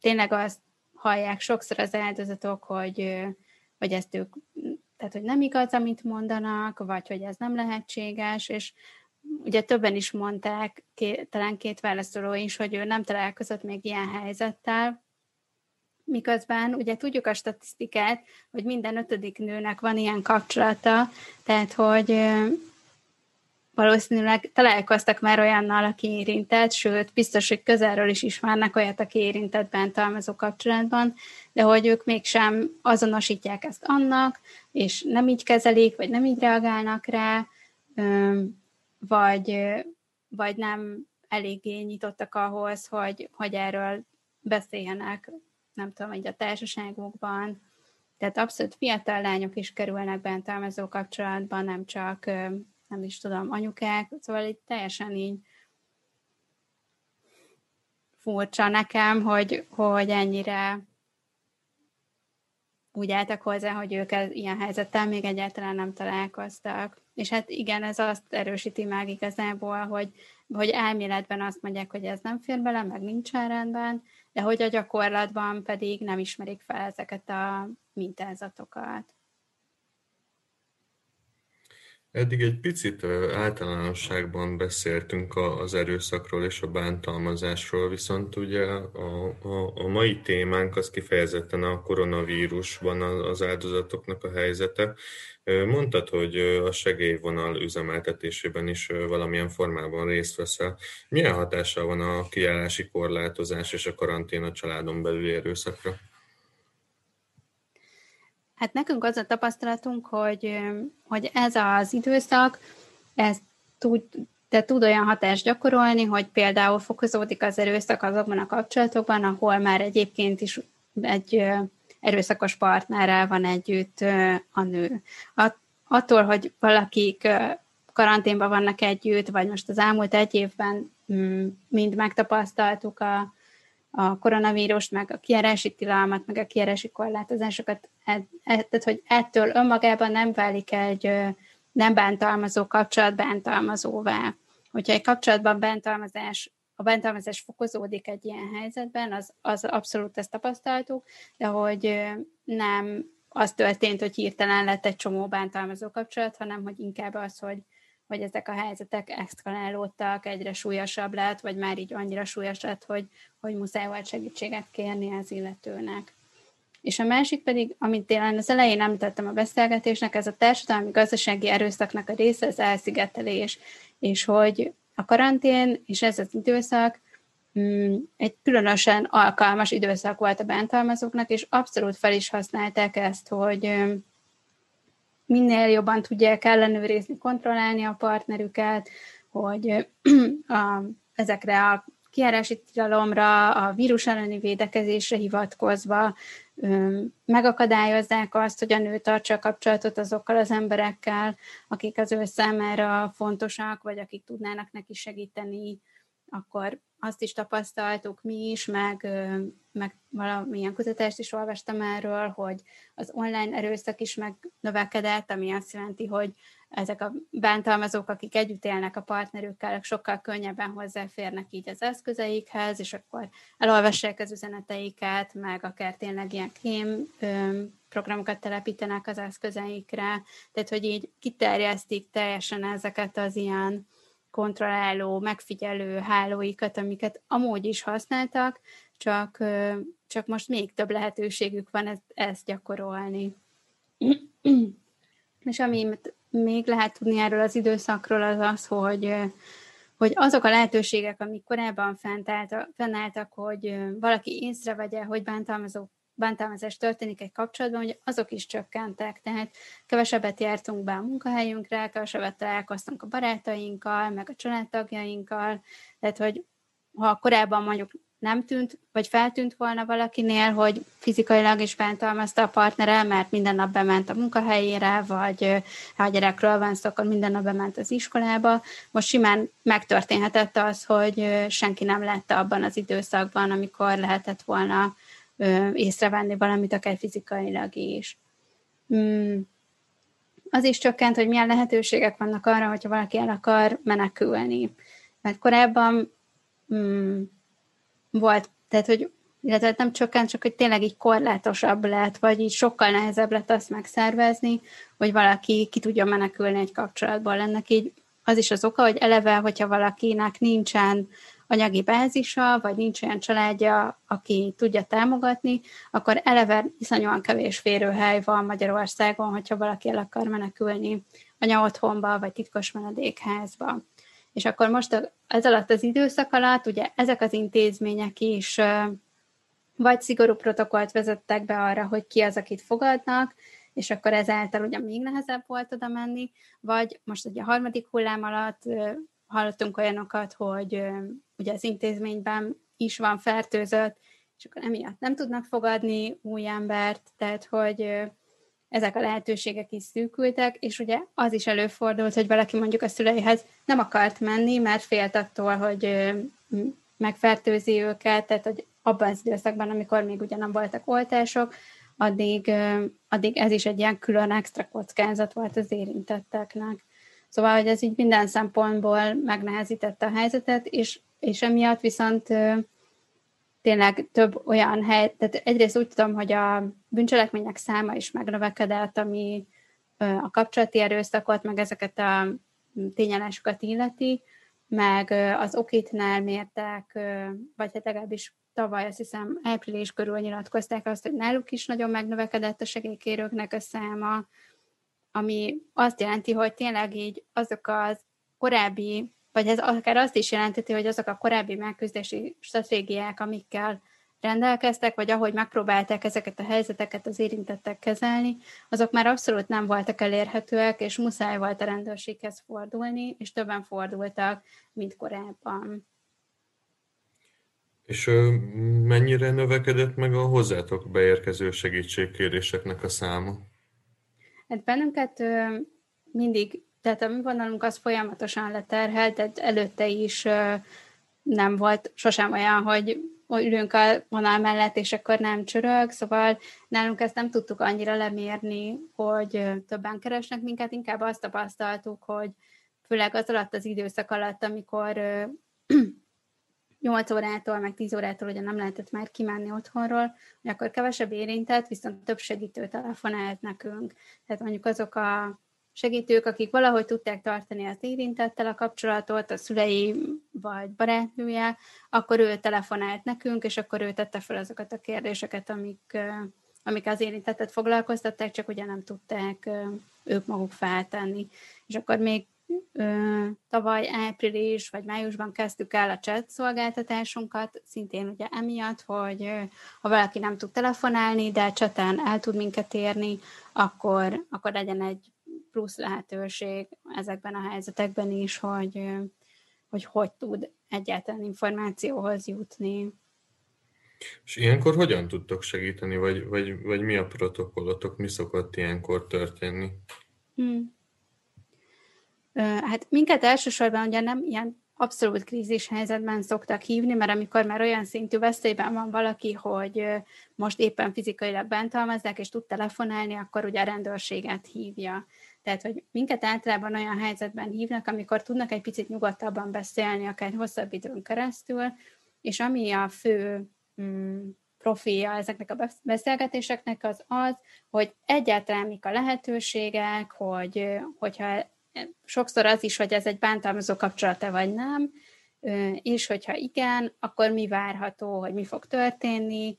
tényleg azt hallják sokszor az áldozatok, hogy, hogy ezt ők, tehát hogy nem igaz, amit mondanak, vagy hogy ez nem lehetséges, és ugye többen is mondták, ké, talán két válaszoló is, hogy ő nem találkozott még ilyen helyzettel, miközben ugye tudjuk a statisztikát, hogy minden ötödik nőnek van ilyen kapcsolata, tehát hogy valószínűleg találkoztak már olyannal, aki érintett, sőt, biztos, hogy közelről is ismernek olyat, aki érintett bántalmazó kapcsolatban, de hogy ők mégsem azonosítják ezt annak, és nem így kezelik, vagy nem így reagálnak rá, vagy, vagy nem eléggé nyitottak ahhoz, hogy, hogy erről beszéljenek nem tudom, hogy a társaságokban, tehát abszolút fiatal lányok is kerülnek bántalmazó kapcsolatban, nem csak, nem is tudom, anyukák, szóval itt teljesen így furcsa nekem, hogy, hogy ennyire úgy álltak hozzá, hogy ők ilyen helyzettel még egyáltalán nem találkoztak. És hát igen, ez azt erősíti meg igazából, hogy, hogy elméletben azt mondják, hogy ez nem fér bele, meg nincsen rendben, de hogy a gyakorlatban pedig nem ismerik fel ezeket a mintázatokat. Eddig egy picit általánosságban beszéltünk az erőszakról és a bántalmazásról, viszont ugye a, a, a mai témánk az kifejezetten a koronavírusban az áldozatoknak a helyzete. Mondtad, hogy a segélyvonal üzemeltetésében is valamilyen formában részt veszel. Milyen hatással van a kiállási korlátozás és a karantén a családon belüli erőszakra? Hát nekünk az a tapasztalatunk, hogy, hogy ez az időszak, ez tud, de tud olyan hatást gyakorolni, hogy például fokozódik az erőszak azokban a kapcsolatokban, ahol már egyébként is egy erőszakos partnerrel van együtt a nő. Attól, hogy valakik karanténban vannak együtt, vagy most az elmúlt egy évben mm, mind megtapasztaltuk a, a koronavírust, meg a kiárási tilalmat, meg a kiárási korlátozásokat, e, e, tehát hogy ettől önmagában nem válik egy nem bántalmazó kapcsolat bántalmazóvá. Hogyha egy kapcsolatban bántalmazás, a bántalmazás fokozódik egy ilyen helyzetben, az, az abszolút ezt tapasztaltuk, de hogy nem az történt, hogy hirtelen lett egy csomó bántalmazó kapcsolat, hanem hogy inkább az, hogy, hogy ezek a helyzetek exkalálódtak, egyre súlyosabb lett, vagy már így annyira súlyos lett, hogy, hogy muszáj volt segítséget kérni az illetőnek. És a másik pedig, amit tényleg az elején említettem a beszélgetésnek, ez a társadalmi gazdasági erőszaknak a része az elszigetelés, és hogy a karantén és ez az időszak mm, egy különösen alkalmas időszak volt a bántalmazóknak, és abszolút fel is használták ezt, hogy minél jobban tudják ellenőrizni, kontrollálni a partnerüket, hogy a, ezekre a kiárási tilalomra, a vírus elleni védekezésre hivatkozva megakadályozzák azt, hogy a nő tartsa a kapcsolatot azokkal az emberekkel, akik az ő számára fontosak, vagy akik tudnának neki segíteni, akkor azt is tapasztaltuk mi is, meg, meg valamilyen kutatást is olvastam erről, hogy az online erőszak is megnövekedett, ami azt jelenti, hogy ezek a bántalmazók, akik együtt élnek a partnerükkel, sokkal könnyebben hozzáférnek így az eszközeikhez, és akkor elolvassák az üzeneteiket, meg akár tényleg ilyen kém programokat telepítenek az eszközeikre, tehát hogy így kiterjesztik teljesen ezeket az ilyen kontrolláló, megfigyelő hálóikat, amiket amúgy is használtak, csak, csak most még több lehetőségük van ezt, ezt gyakorolni. És amit még lehet tudni erről az időszakról, az az, hogy, hogy azok a lehetőségek, amik korábban fennálltak, hogy valaki észrevegye, hogy bántalmazó bántalmazás történik egy kapcsolatban, hogy azok is csökkentek, tehát kevesebbet jártunk be a munkahelyünkre, kevesebbet találkoztunk a barátainkkal, meg a családtagjainkkal, tehát hogy ha korábban mondjuk nem tűnt, vagy feltűnt volna valakinél, hogy fizikailag is bántalmazta a partnere, mert minden nap bement a munkahelyére, vagy ha a gyerekről van szó, akkor minden nap bement az iskolába. Most simán megtörténhetett az, hogy senki nem lette abban az időszakban, amikor lehetett volna észrevenni valamit, akár fizikailag is. Mm. Az is csökkent, hogy milyen lehetőségek vannak arra, hogyha valaki el akar menekülni. Mert korábban mm, volt, tehát hogy illetve nem csökkent, csak hogy tényleg így korlátosabb lett, vagy így sokkal nehezebb lett azt megszervezni, hogy valaki ki tudja menekülni egy kapcsolatból. Ennek így az is az oka, hogy eleve, hogyha valakinek nincsen anyagi bázisa, vagy nincs olyan családja, aki tudja támogatni, akkor eleve iszonyúan kevés férőhely van Magyarországon, hogyha valaki el akar menekülni anya otthonba, vagy titkos menedékházba. És akkor most ez alatt az időszak alatt ugye ezek az intézmények is vagy szigorú protokollt vezettek be arra, hogy ki az, akit fogadnak, és akkor ezáltal ugye még nehezebb volt oda menni, vagy most ugye a harmadik hullám alatt hallottunk olyanokat, hogy ugye az intézményben is van fertőzött, és akkor emiatt nem tudnak fogadni új embert, tehát hogy ezek a lehetőségek is szűkültek, és ugye az is előfordult, hogy valaki mondjuk a szüleihez nem akart menni, mert félt attól, hogy megfertőzi őket, tehát hogy abban az időszakban, amikor még ugye nem voltak oltások, addig, addig ez is egy ilyen külön extra kockázat volt az érintetteknek. Szóval, hogy ez így minden szempontból megnehezítette a helyzetet, és, és emiatt viszont tényleg több olyan hely, tehát egyrészt úgy tudom, hogy a bűncselekmények száma is megnövekedett, ami a kapcsolati erőszakot, meg ezeket a tényállásokat illeti, meg az okitnál mértek, vagy hát legalábbis tavaly azt hiszem április körül nyilatkozták azt, hogy náluk is nagyon megnövekedett a segélykérőknek a száma, ami azt jelenti, hogy tényleg így azok az korábbi, vagy ez akár azt is jelenteti, hogy azok a korábbi megküzdési stratégiák, amikkel rendelkeztek, vagy ahogy megpróbálták ezeket a helyzeteket az érintettek kezelni, azok már abszolút nem voltak elérhetőek, és muszáj volt a rendőrséghez fordulni, és többen fordultak, mint korábban. És mennyire növekedett meg a hozzátok beérkező segítségkéréseknek a száma? Hát bennünket mindig, tehát a mi vonalunk az folyamatosan leterhelt, tehát előtte is nem volt sosem olyan, hogy ülünk a vonal mellett, és akkor nem csörög, szóval nálunk ezt nem tudtuk annyira lemérni, hogy többen keresnek minket, inkább azt tapasztaltuk, hogy főleg az alatt az időszak alatt, amikor 8 órától, meg 10 órától ugye nem lehetett már kimenni otthonról, hogy akkor kevesebb érintett, viszont több segítő telefonált nekünk. Tehát mondjuk azok a segítők, akik valahogy tudták tartani az érintettel a kapcsolatot, a szülei vagy barátnője, akkor ő telefonált nekünk, és akkor ő tette fel azokat a kérdéseket, amik, amik az érintettet foglalkoztatták, csak ugye nem tudták ők maguk feltenni. És akkor még tavaly április vagy májusban kezdtük el a chat szolgáltatásunkat, szintén ugye emiatt, hogy ha valaki nem tud telefonálni, de cseten el tud minket érni, akkor, akkor legyen egy plusz lehetőség ezekben a helyzetekben is, hogy hogy, hogy tud egyáltalán információhoz jutni. És ilyenkor hogyan tudtok segíteni, vagy, vagy, vagy mi a protokollotok, mi szokott ilyenkor történni? Hmm. Hát minket elsősorban ugye nem ilyen abszolút krízis helyzetben szoktak hívni, mert amikor már olyan szintű veszélyben van valaki, hogy most éppen fizikailag bántalmazzák, és tud telefonálni, akkor ugye a rendőrséget hívja. Tehát, hogy minket általában olyan helyzetben hívnak, amikor tudnak egy picit nyugodtabban beszélni, akár hosszabb időn keresztül, és ami a fő mm, profilja ezeknek a beszélgetéseknek az az, hogy egyáltalán mik a lehetőségek, hogy, hogyha sokszor az is, hogy ez egy bántalmazó kapcsolata vagy nem, és hogyha igen, akkor mi várható, hogy mi fog történni,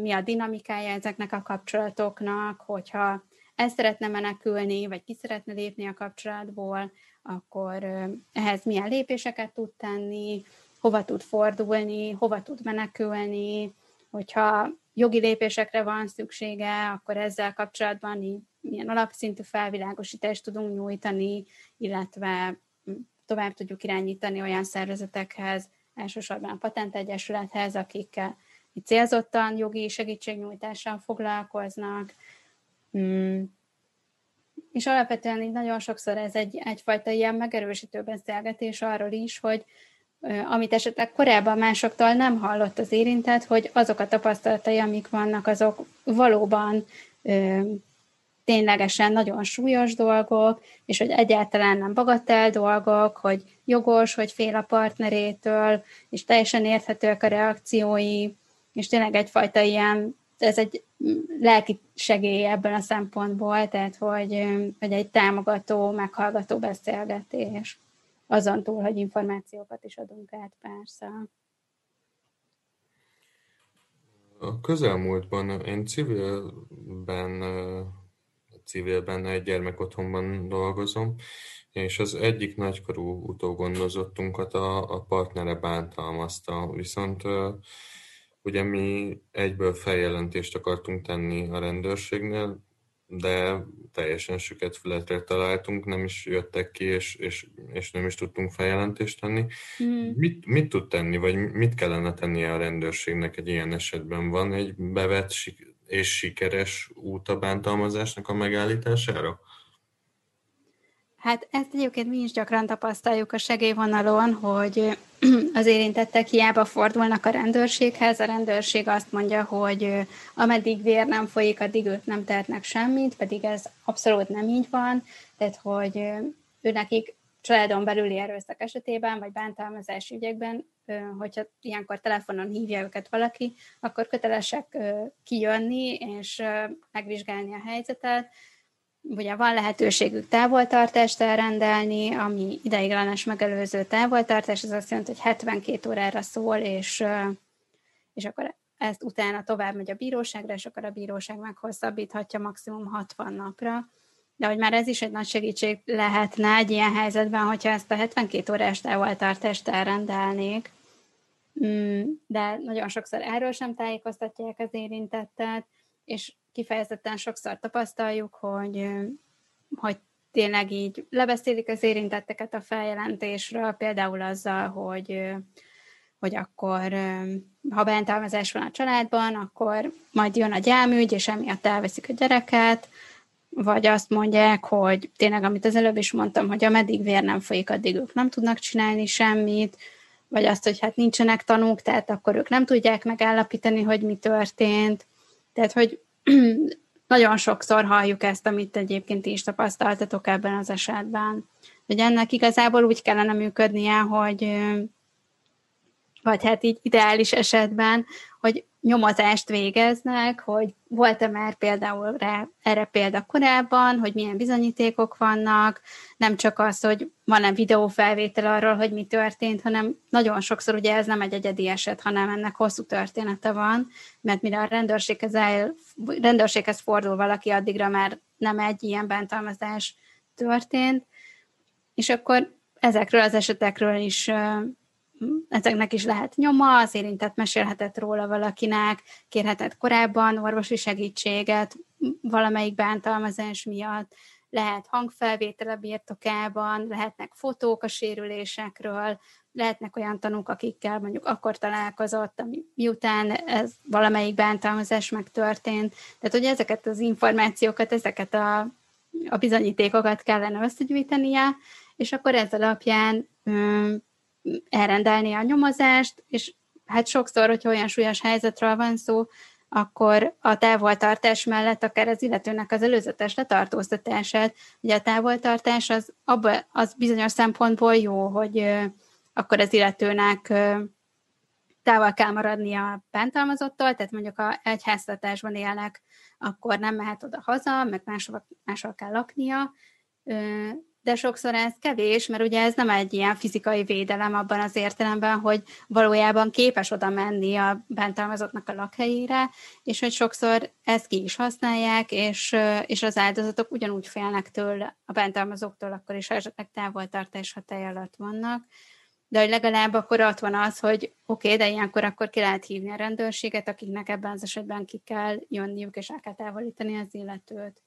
mi a dinamikája ezeknek a kapcsolatoknak, hogyha el szeretne menekülni, vagy ki szeretne lépni a kapcsolatból, akkor ehhez milyen lépéseket tud tenni, hova tud fordulni, hova tud menekülni, hogyha jogi lépésekre van szüksége, akkor ezzel kapcsolatban milyen alapszintű felvilágosítást tudunk nyújtani, illetve tovább tudjuk irányítani olyan szervezetekhez, elsősorban a Patentegyesülethez, akikkel célzottan jogi segítségnyújtással foglalkoznak, Mm. És alapvetően így nagyon sokszor ez egy, egyfajta ilyen megerősítő beszélgetés arról is, hogy amit esetleg korábban másoktól nem hallott az érintett, hogy azok a tapasztalatai, amik vannak, azok valóban ténylegesen nagyon súlyos dolgok, és hogy egyáltalán nem bagatel dolgok, hogy jogos, hogy fél a partnerétől, és teljesen érthetőek a reakciói, és tényleg egyfajta ilyen ez egy lelki segély ebben a szempontból, tehát hogy, hogy egy támogató, meghallgató beszélgetés. Azon túl, hogy információkat is adunk át, persze. A közelmúltban én civilben, civilben egy gyermekotthonban dolgozom, és az egyik nagykorú utógondozottunkat a, a partnere bántalmazta, viszont Ugye mi egyből feljelentést akartunk tenni a rendőrségnél, de teljesen süket fületre találtunk, nem is jöttek ki, és, és, és nem is tudtunk feljelentést tenni. Mm. Mit, mit tud tenni, vagy mit kellene tennie a rendőrségnek egy ilyen esetben? Van egy bevett és sikeres út a bántalmazásnak a megállítására? Hát ezt egyébként mi is gyakran tapasztaljuk a segélyvonalon, hogy az érintettek hiába fordulnak a rendőrséghez, a rendőrség azt mondja, hogy ameddig vér nem folyik, addig őt nem tehetnek semmit, pedig ez abszolút nem így van, tehát hogy ő nekik családon belüli erőszak esetében, vagy bántalmazás ügyekben, hogyha ilyenkor telefonon hívja őket valaki, akkor kötelesek kijönni és megvizsgálni a helyzetet, ugye van lehetőségük távoltartást elrendelni, ami ideiglenes megelőző távoltartás, ez azt jelenti, hogy 72 órára szól, és, és akkor ezt utána tovább megy a bíróságra, és akkor a bíróság meghosszabbíthatja maximum 60 napra. De hogy már ez is egy nagy segítség lehetne egy ilyen helyzetben, hogyha ezt a 72 órás távoltartást elrendelnék, mm, de nagyon sokszor erről sem tájékoztatják az érintettet, és kifejezetten sokszor tapasztaljuk, hogy, hogy tényleg így lebeszélik az érintetteket a feljelentésről, például azzal, hogy, hogy akkor, ha bántalmazás van a családban, akkor majd jön a gyámügy, és emiatt elveszik a gyereket, vagy azt mondják, hogy tényleg, amit az előbb is mondtam, hogy ameddig vér nem folyik, addig ők nem tudnak csinálni semmit, vagy azt, hogy hát nincsenek tanúk, tehát akkor ők nem tudják megállapítani, hogy mi történt. Tehát, hogy nagyon sokszor halljuk ezt, amit egyébként is tapasztaltatok ebben az esetben. Hogy ennek igazából úgy kellene működnie, hogy vagy hát így ideális esetben, hogy nyomozást végeznek, hogy volt-e már például rá, erre példa korábban, hogy milyen bizonyítékok vannak, nem csak az, hogy van-e videófelvétel arról, hogy mi történt, hanem nagyon sokszor ugye ez nem egy egyedi eset, hanem ennek hosszú története van, mert mire a rendőrséghez, el, rendőrséghez fordul valaki, addigra már nem egy ilyen bántalmazás történt, és akkor ezekről az esetekről is ezeknek is lehet nyoma, az érintett mesélhetett róla valakinek, kérhetett korábban orvosi segítséget valamelyik bántalmazás miatt, lehet hangfelvétel a birtokában, lehetnek fotók a sérülésekről, lehetnek olyan tanúk, akikkel mondjuk akkor találkozott, ami, miután ez valamelyik bántalmazás megtörtént. Tehát, hogy ezeket az információkat, ezeket a, a bizonyítékokat kellene összegyűjtenie, és akkor ez alapján elrendelni a nyomozást, és hát sokszor, hogyha olyan súlyos helyzetről van szó, akkor a távoltartás mellett akár az illetőnek az előzetes letartóztatását, ugye a távoltartás az, abba, az bizonyos szempontból jó, hogy akkor az illetőnek távol kell maradni a bántalmazottól, tehát mondjuk ha egy háztartásban élnek, akkor nem mehet oda haza, meg máshol, máshol kell laknia, de sokszor ez kevés, mert ugye ez nem egy ilyen fizikai védelem abban az értelemben, hogy valójában képes oda menni a bántalmazottnak a lakhelyére, és hogy sokszor ezt ki is használják, és, és az áldozatok ugyanúgy félnek tőle a bántalmazóktól, akkor is esetleg távoltartás hatály alatt vannak, de hogy legalább akkor ott van az, hogy oké, okay, de ilyenkor akkor ki lehet hívni a rendőrséget, akiknek ebben az esetben ki kell jönniük, és el kell távolítani az illetőt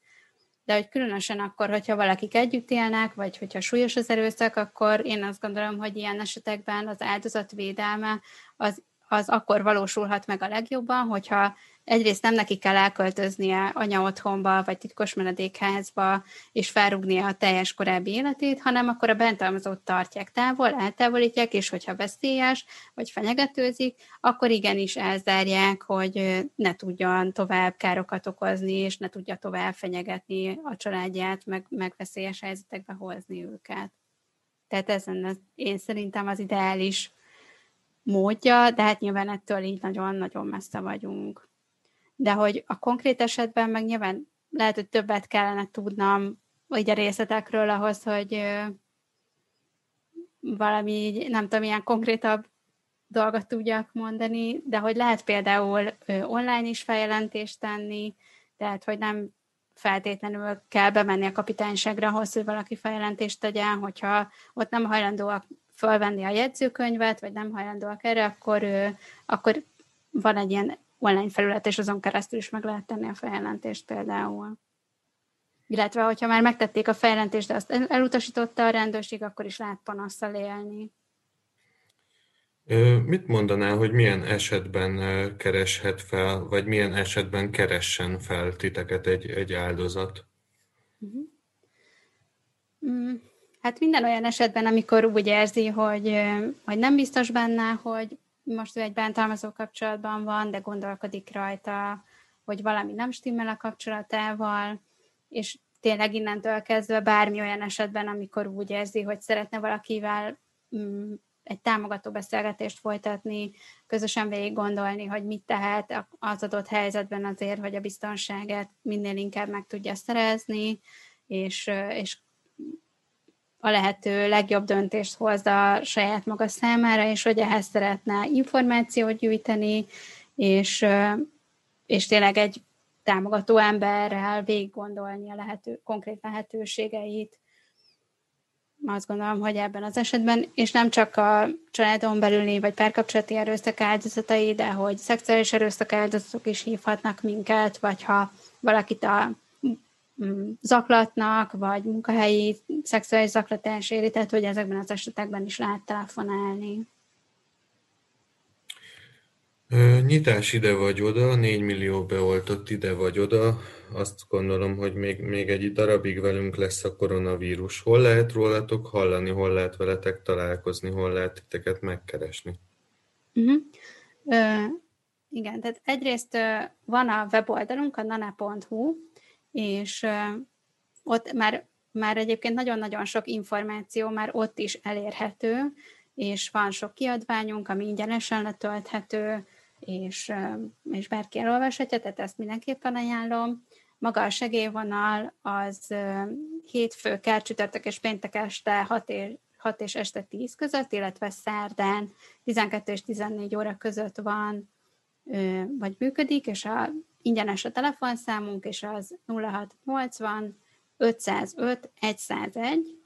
de hogy különösen akkor, hogyha valakik együtt élnek, vagy hogyha súlyos az erőszak, akkor én azt gondolom, hogy ilyen esetekben az áldozat védelme az, az akkor valósulhat meg a legjobban, hogyha egyrészt nem neki kell elköltöznie anya otthonba, vagy titkos menedékházba, és felrúgnia a teljes korábbi életét, hanem akkor a bentalmazót tartják távol, eltávolítják, és hogyha veszélyes, vagy fenyegetőzik, akkor igenis elzárják, hogy ne tudjon tovább károkat okozni, és ne tudja tovább fenyegetni a családját, meg, meg veszélyes helyzetekbe hozni őket. Tehát ez én szerintem az ideális módja, de hát nyilván ettől így nagyon-nagyon messze vagyunk de hogy a konkrét esetben meg nyilván lehet, hogy többet kellene tudnom így a részletekről ahhoz, hogy valami, nem tudom, ilyen konkrétabb dolgot tudjak mondani, de hogy lehet például online is feljelentést tenni, tehát hogy nem feltétlenül kell bemenni a kapitányságra ahhoz, hogy valaki feljelentést tegyen, hogyha ott nem hajlandóak fölvenni a jegyzőkönyvet, vagy nem hajlandóak erre, akkor, akkor van egy ilyen online felület, és azon keresztül is meg lehet tenni a feljelentést például. Illetve, hogyha már megtették a feljelentést, de azt elutasította a rendőrség, akkor is lehet panasszal élni. Mit mondanál, hogy milyen esetben kereshet fel, vagy milyen esetben keressen fel titeket egy, egy áldozat? Uh-huh. Hát minden olyan esetben, amikor úgy érzi, hogy, hogy nem biztos benne, hogy most ő egy bántalmazó kapcsolatban van, de gondolkodik rajta, hogy valami nem stimmel a kapcsolatával, és tényleg innentől kezdve bármi olyan esetben, amikor úgy érzi, hogy szeretne valakivel mm, egy támogató beszélgetést folytatni, közösen végig gondolni, hogy mit tehet az adott helyzetben azért, hogy a biztonságát minél inkább meg tudja szerezni, és, és a lehető legjobb döntést hozza saját maga számára, és hogy ehhez szeretne információt gyűjteni, és, és tényleg egy támogató emberrel végig gondolni a lehető, konkrét lehetőségeit. Azt gondolom, hogy ebben az esetben, és nem csak a családon belüli vagy párkapcsolati erőszak áldozatai, de hogy szexuális erőszak áldozatok is hívhatnak minket, vagy ha valakit a zaklatnak, vagy munkahelyi szexuális zaklatás éri, tehát hogy ezekben az esetekben is lehet telefonálni. Nyitás ide vagy oda, 4 millió beoltott ide vagy oda. Azt gondolom, hogy még, még egy darabig velünk lesz a koronavírus. Hol lehet rólatok hallani, hol lehet veletek találkozni, hol lehet titeket megkeresni? Uh-huh. Ö, igen, tehát egyrészt ö, van a weboldalunk, a nana.hu, és ott már, már egyébként nagyon-nagyon sok információ már ott is elérhető, és van sok kiadványunk, ami ingyenesen letölthető, és, és bárki elolvashatja, tehát ezt mindenképpen ajánlom. Maga a segélyvonal az hétfőkkel, csütörtök és péntek este 6 és, 6 és este 10 között, illetve szerdán 12 és 14 óra között van, vagy működik, és a, ingyenes a telefonszámunk, és az 0680 505 101,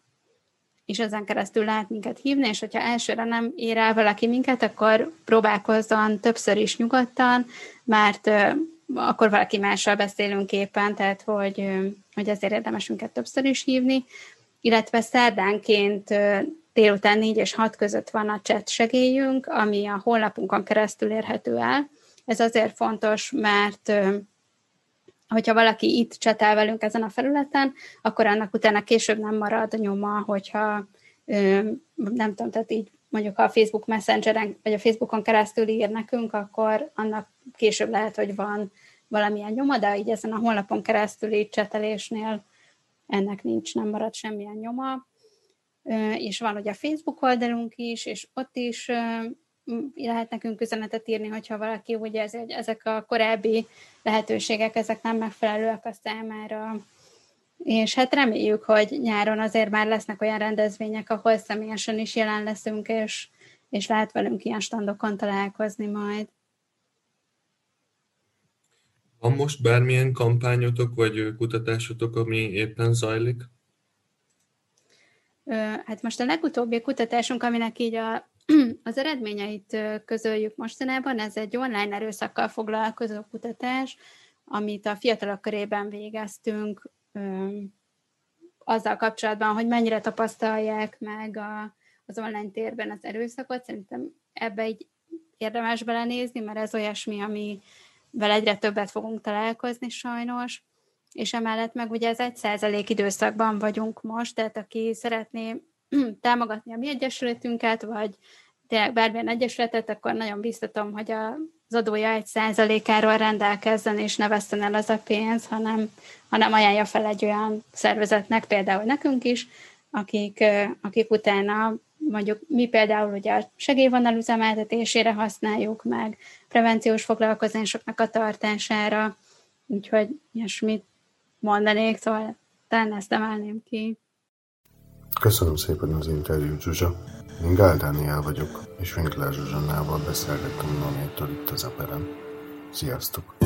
és ezen keresztül lehet minket hívni, és hogyha elsőre nem ér el valaki minket, akkor próbálkozzon többször is nyugodtan, mert akkor valaki mással beszélünk éppen, tehát hogy, hogy ezért érdemes minket többször is hívni, illetve szerdánként délután 4 és 6 között van a chat segélyünk, ami a honlapunkon keresztül érhető el. Ez azért fontos, mert hogyha valaki itt csetel velünk ezen a felületen, akkor annak utána később nem marad nyoma, hogyha nem tudom, tehát így mondjuk ha a Facebook Messengeren, vagy a Facebookon keresztül ír nekünk, akkor annak később lehet, hogy van valamilyen nyoma, de így ezen a honlapon keresztüli csetelésnél ennek nincs, nem marad semmilyen nyoma. És van ugye a Facebook oldalunk is, és ott is lehet nekünk üzenetet írni, hogyha valaki úgy érzi, hogy ezek a korábbi lehetőségek, ezek nem megfelelőek a számára. És hát reméljük, hogy nyáron azért már lesznek olyan rendezvények, ahol személyesen is jelen leszünk, és, és lehet velünk ilyen standokon találkozni majd. Van most bármilyen kampányotok vagy kutatásotok, ami éppen zajlik? Hát most a legutóbbi kutatásunk, aminek így a az eredményeit közöljük mostanában, ez egy online erőszakkal foglalkozó kutatás, amit a fiatalok körében végeztünk azzal kapcsolatban, hogy mennyire tapasztalják meg a, az online térben az erőszakot. Szerintem ebbe egy érdemes belenézni, mert ez olyasmi, amivel egyre többet fogunk találkozni sajnos, és emellett meg ugye ez egy százalék időszakban vagyunk most, tehát aki szeretné támogatni a mi egyesületünket, vagy tényleg bármilyen egyesületet, akkor nagyon biztatom, hogy az adója egy százalékáról rendelkezzen, és ne veszten el az a pénz, hanem, hanem ajánlja fel egy olyan szervezetnek, például nekünk is, akik, akik utána mondjuk mi például ugye a segélyvonal üzemeltetésére használjuk meg, prevenciós foglalkozásoknak a tartására, úgyhogy ilyesmit mondanék, szóval talán ezt emelném ki. Köszönöm szépen az interjút, Zsuzsa. Én Gál Dániel vagyok, és Winkler Zsuzsannával beszélgettem Nonétől itt az Eperen. Sziasztok!